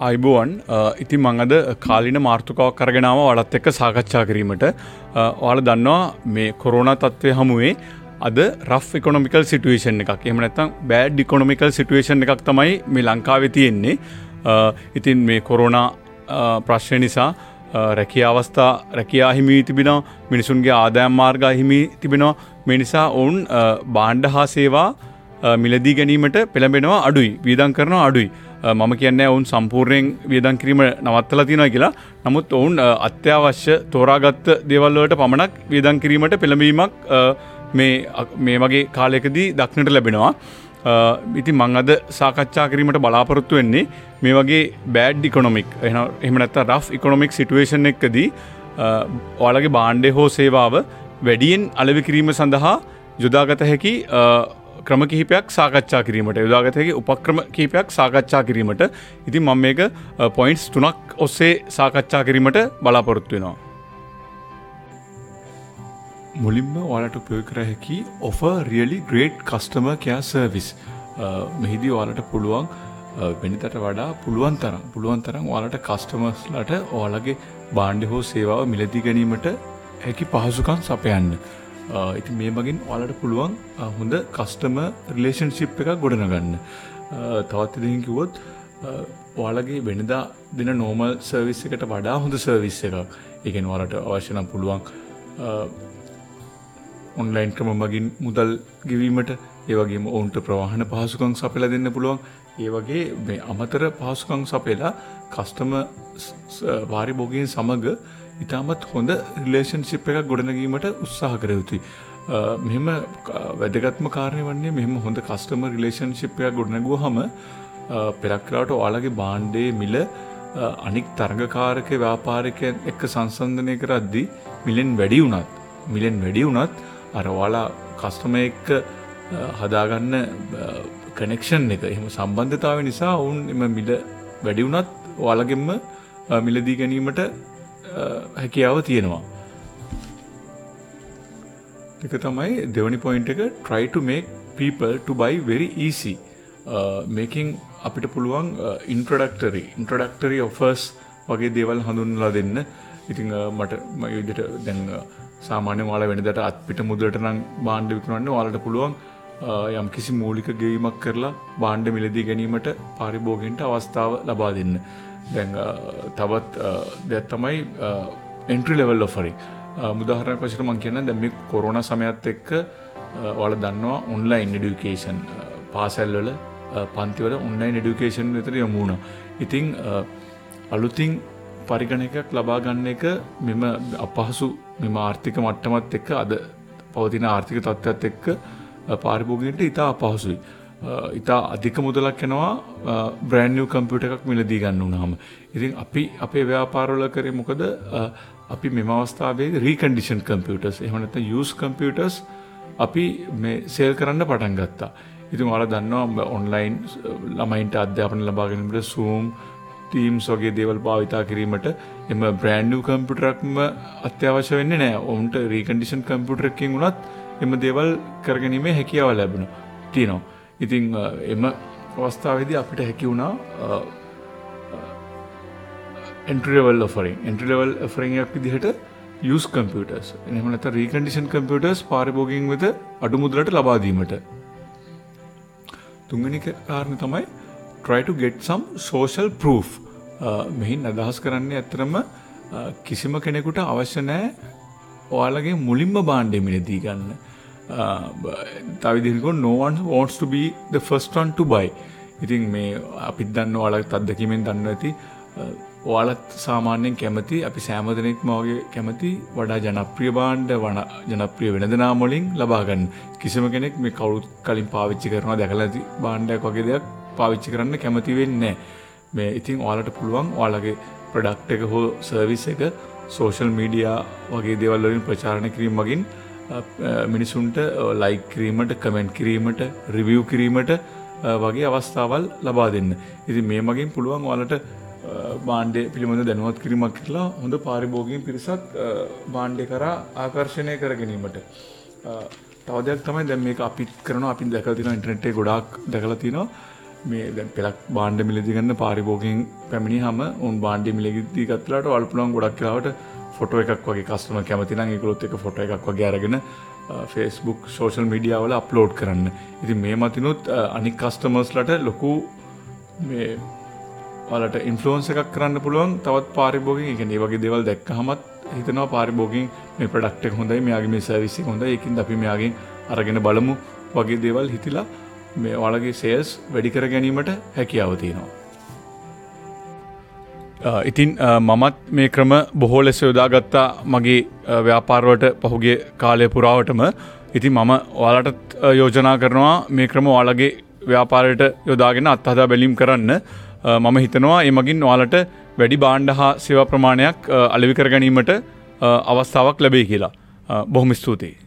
අයිබෝවන් ඉතින් මං අද කාලින මාර්ථකාවක් කරගෙනාව වලත් එක්ක සාකච්ඡා කිරීමට. ඔයාල දන්නවා මේ කොරෝණ තත්ත්වය හමුවේ අද රෆ් එකොනොමිකල් සිටුවේෂන් එකක්. එහම නැත්තම් බෑඩ් ඩිකොනොමිකල් සිටුවේෂන් එකක් තමයි මේ ලංකාවෙ තියෙන්නේ. ඉතින් මේ කොරෝණ ප්‍රශ්නය නිසා රැකිය අවස්ථා රැකයා හිමි තිබෙනවා. මිනිසුන්ගේ ආදෑම් මාර්ග හිමි තිබෙනවා. මේ නිසා ඔවුන් බාණ්ඩ හා සේවා මිලදී ගැනීමට පෙළඹෙනවා අඩුයි. වීදන් කරනවා අඩුයි. මම කියන්නේ ඔවුන් සම්පූර්ණයෙන් වියදන් කිරීම නවත්තලා තියෙනවා කියලා. නමුත් ඔවුන් අත්‍යවශ්‍ය තෝරාගත්ත දේවල් වලට පමණක් වියදන් කිරීමට පෙළඹවීමක් මේ මේ වගේ කාලයකදී දක්නට ලැබෙනවා. ඉතින් මං අද සාකච්ඡා කිරීමට බලාපොරොත්තු වෙන්නේ මේ වගේ බෑඩ් ඉකොනොමික් එහෙම නැත්නම් රෆ් ඉකොනොමික් සිටුේෂන් එකකදී ඔයාලගේ භාණ්ඩය හෝ සේවාව වැඩියෙන් අලෙවි කිරීම සඳහා යොදාගත හැකි ක්‍රම කිහිපයක් සාකච්ඡා කිරීමට යොදාගතයගේ උපක්‍රම කිහිපයක් සාකච්ඡා කිරීමට ඉතින් මම මේක පොයින්ට්ස් තුනක් ඔස්සේ සාකච්ඡා කිරීමට බලාපොරොත්තු වෙනවා. මුලින්ම ඔයාලට උපයෝග කර හැකි ඔෆ රියලි ග්‍රේට් කස්ටම කෑ සර්විස් මෙහිදී ඔයාලට පුළුවන් වෙනිතට වඩා පුළුවන් තරම් පුළුවන් තරම් ඔයාලට කස්ටමස්ලට ඔයාලගේ බාණ්ඩ හෝ සේවාව මිලදී ගැනීමට හැකි පහසුකම් සපයන්න. ඉති මේ මගින් ඔයාලට පුළුවන් හොඳ කස්ටම රිලේෂන්ශිප් එකක් ගොඩනගන්න. තවත් ඉදින් කිවොත් ඔයාලගේ වෙනදා දෙන නෝමල් සර්විස් එකට වඩා හොඳ සර්විස් එකක් එකෙන් වලට අවශ්‍යනම් පුළුවන් ඔන්ලයින් ක්‍රම මගින් මුදල් ගෙවීමට ඒවගේම ඔවුන්ට ප්‍රවාහන පහසුකං සපල දෙන්න පුළුවන් ඒ වගේ මේ අමතර පහසුකං සපේලා කස්ටම වාරිභෝගයෙන් සමඟ ඉතාමත් හොඳ රිලේෂන්ශිප් එකක් ගොඩනගීමට උත්සාහ කර යුතුයි. මෙහෙම වැදගත්ම කාරණය වන්නේ මෙහෙම හොඳ කස්ටම රිලේෂන්ශිප් එකක් ගොඩනැගුව හම පෙරක්ලාට ඔයාලගේ බාණ්ඩේ මිල අනික් තරගකාරක ව්‍යාපාරිකයන් එක්ක සංසන්ධනය කරද්දි මිලෙන් වැඩි වුණත් මිලෙන් වැඩි වුණත් අර ඔයාලා කස්ටම එක්ක හදාගන්න කනෙක්ෂන් එක එහෙම සම්බන්ධතාව නිසා ඔවුන් එම මිල වැඩි වුණත් ඔයාලගෙන්ම මිලදී ගැනීමට හැකියාව තියෙනවා. එක තමයි දෙවනි පොයින්ට එක try to make people to buy very easy uh, මේකින් අපිට පුළුවන් ඉන්ට්‍රඩක්ටරි ඉන්ට්‍රඩක්ටරි ඔෆර්ස් වගේ දේවල් හඳුන්ලා දෙන්න ඉතිං uh, මට මයුදට දැන් uh, සාමාන්‍ය වාල වෙනදට අත්පිට මුදලට නම් බාණ්ඩ විකුණන්න වාලට පුළුවන් යම් කිසි මූලික ගෙවීමක් කරලා බාණ්ඩ මිලදී ගැනීමට පරිභෝගෙන්ට අවස්ථාව ලබා දෙන්න. දැන් තවත් දෙයක් තමයි එන්ට්‍රි ලෙවල් ඔෆරි මුදාහරණ වශයෙන් මම කියන්න දැන් මේ කොරෝනා සමයත් එක්ක ඔයාලා දන්නවා ඔන්ලයින් එඩියුකේෂන් පාසල්වල පන්තිවල ඔන්ලයින් එඩියුකේෂන් විතර යොමු වුණා. ඉතින් අලුතින් පරිගණකයක් ලබා ගන්න එක මෙම අපහසු මෙම ආර්ථික මට්ටමත් එක්ක අද පවතින ආර්ථික තත්ත්වයක් එක්ක පාරිභෝගිකයන්ට ඉතා අපහසුයි. ඉතා අධික මුදලක් යනවා බ්‍රෑන්්ියව් කම්පියුට එකක් මිලදී ගන්න වුනාම. ඉතින් අපි අපේ ව්‍යාපාරවල කරේ මොකද අපි මෙම අවස්ථාවේ රීකන්ඩිෂන් කම්පියටස් එහමනත යස් කම්පියටස් අපි මේ සේල් කරන්න පටන් ගත්තා. ඉතින් ඔයාලා දන්නවා ඔන්ලයින් ළමයින්ට අධ්‍යාපන ලබා ගැනීමට සූම් ටීම්ස් වගේ දේවල් භාවිතා කිරීමට එම බ්‍රෑන්්ඩ කම්පියුටරක්ම අත්‍යවශ්‍ය වෙන්නේ නෑ ඔවුන්ට රීකන්ඩිෂන් කම්පියුටරකින් වුණත් එම දේවල් කරගැනීමේ හැකියාව ලැබෙන තියනවා. ඉතිං එම අවස්ථාවේදී අපිට හැකි වුණා එන්ට්‍රවල් ඔෆරින් එන්ට්‍රලවල් ෆරියක් විදිහට යස් කම්පියටස් එහමනත රීකන්ඩිෂන් කම්පියටස් පාරිභෝගින් වෙත අඩු මුදලට ලබාදීමට තුංගනික කාරණ තමයි try to get some social proof. මෙහින් අදහස් කරන්නේ ඇත්තරම කිසිම කෙනෙකුට අවශ්‍ය නෑ ඔයාලගේ මුලින්ම බාණ්ඩය මිලදී ගන්න. තවිදික නෝවන් wants to be the first one to buy. ඉතින් මේ අපිත් දන්න ඔයාලත් අත්දැකීමෙන් දන්න ඇති ඔයාලත් සාමාන්‍යයෙන් කැමති අපි සෑමදනෙක්ම වගේ කැමති වඩා ජනප්‍රිය බාණ්ඩ වන ජනප්‍රිය වෙනදනා මොලින් ලබාගන්න කිසිම කෙනෙක් මේ කවුරුත් කලින් පාවිච්චි කරනවා දැකලා ඇති බාණ්ඩයක් වගේ දෙයක් පාවිච්චි කරන්න කැමති වෙන්නේ මේ ඉතින් ඔයාලට පුළුවන් ඔයාලගේ ප්‍රොඩක්ට් එක හෝ සර්විස් එක සෝෂල් මීඩියා වගේ දේවල් වලින් ප්‍රචාරණය කිරීම මගින් මිනිසුන්ට ලයි කිරීමට කමෙන්ට් කිරීමට රිවියව් කිරීමට වගේ අවස්ථාවල් ලබා දෙන්න. ඉති මේ මගින් පුළුවන් ඔලට බාණ්ඩය පිළිබඳ දැනුවත් කිරීමක් කරලා හොඳ පාරිභෝගින් පිරිසක් බාණ්ඩය කරා ආකර්ශණය කර ගැනීමට. තවදයක් තමයි දැම් මේ අපිත් කරන අපි දැකතින ඉන්ටනෙට්ේ ගොඩක් දැකලා තිනවා මේ දැන් පෙලක් බාණ්ඩ මිලදිගන්න පාරිභෝගින් පැමිණි හම උන් බාණ්ඩි මිලගිදී ගත්ලාට අල්පුලන් ගොඩක් කලාවට ෆොටෝ එකක් වගේ කස්ටම කැමතිනම් ඒකුලොත් එක ෆොට එකක් වගේ අරගෙන ෆෙස්බුක් සෝෂල් මීඩියාවල අප්ලෝඩ් කරන්න. ඉති මේ මතිනුත් අනික් කස්ටමර්ස්ලට ලොකු මේ වලට ඉන්ෆලෝන්ස එකක් කරන්න පුළුවන් තවත් පාරිභෝගින් එක ඒ වගේ දෙවල් දැක්ක හමත් හිතනවා පාරිභෝගින් මේ ප්‍රඩක්ටක් හොඳයි මෙයාගේ මේ සවිසි හොඳ එකින් අපි මෙයාගෙන් අරගෙන බලමු වගේ දේවල් හිතිලා මේ වලගේ සේල්ස් වැඩිකර ගැනීමට හැකියාව තියෙනවා. ඉතින් මමත් මේ ක්‍රම බොහෝ ලෙස යොදාගත්තා මගේ ව්‍යාපාරවට පහුගේ කාලය පුරාවටම ඉතින් මම ඔයාලටත් යෝජනා කරනවා මේ ක්‍රම ඔයාලගේ ව්‍යාපාරයට යොදාගෙන අත්හදා බැලීම් කරන්න මම හිතනවා ඒ මගින් ඔයාලට වැඩි බාණ්ඩ හා සේවා ප්‍රමාණයක් අලවිකර ගැනීමට අවස්ථාවක් ලැබේ කියලා. බොහොම ස්තුතියි.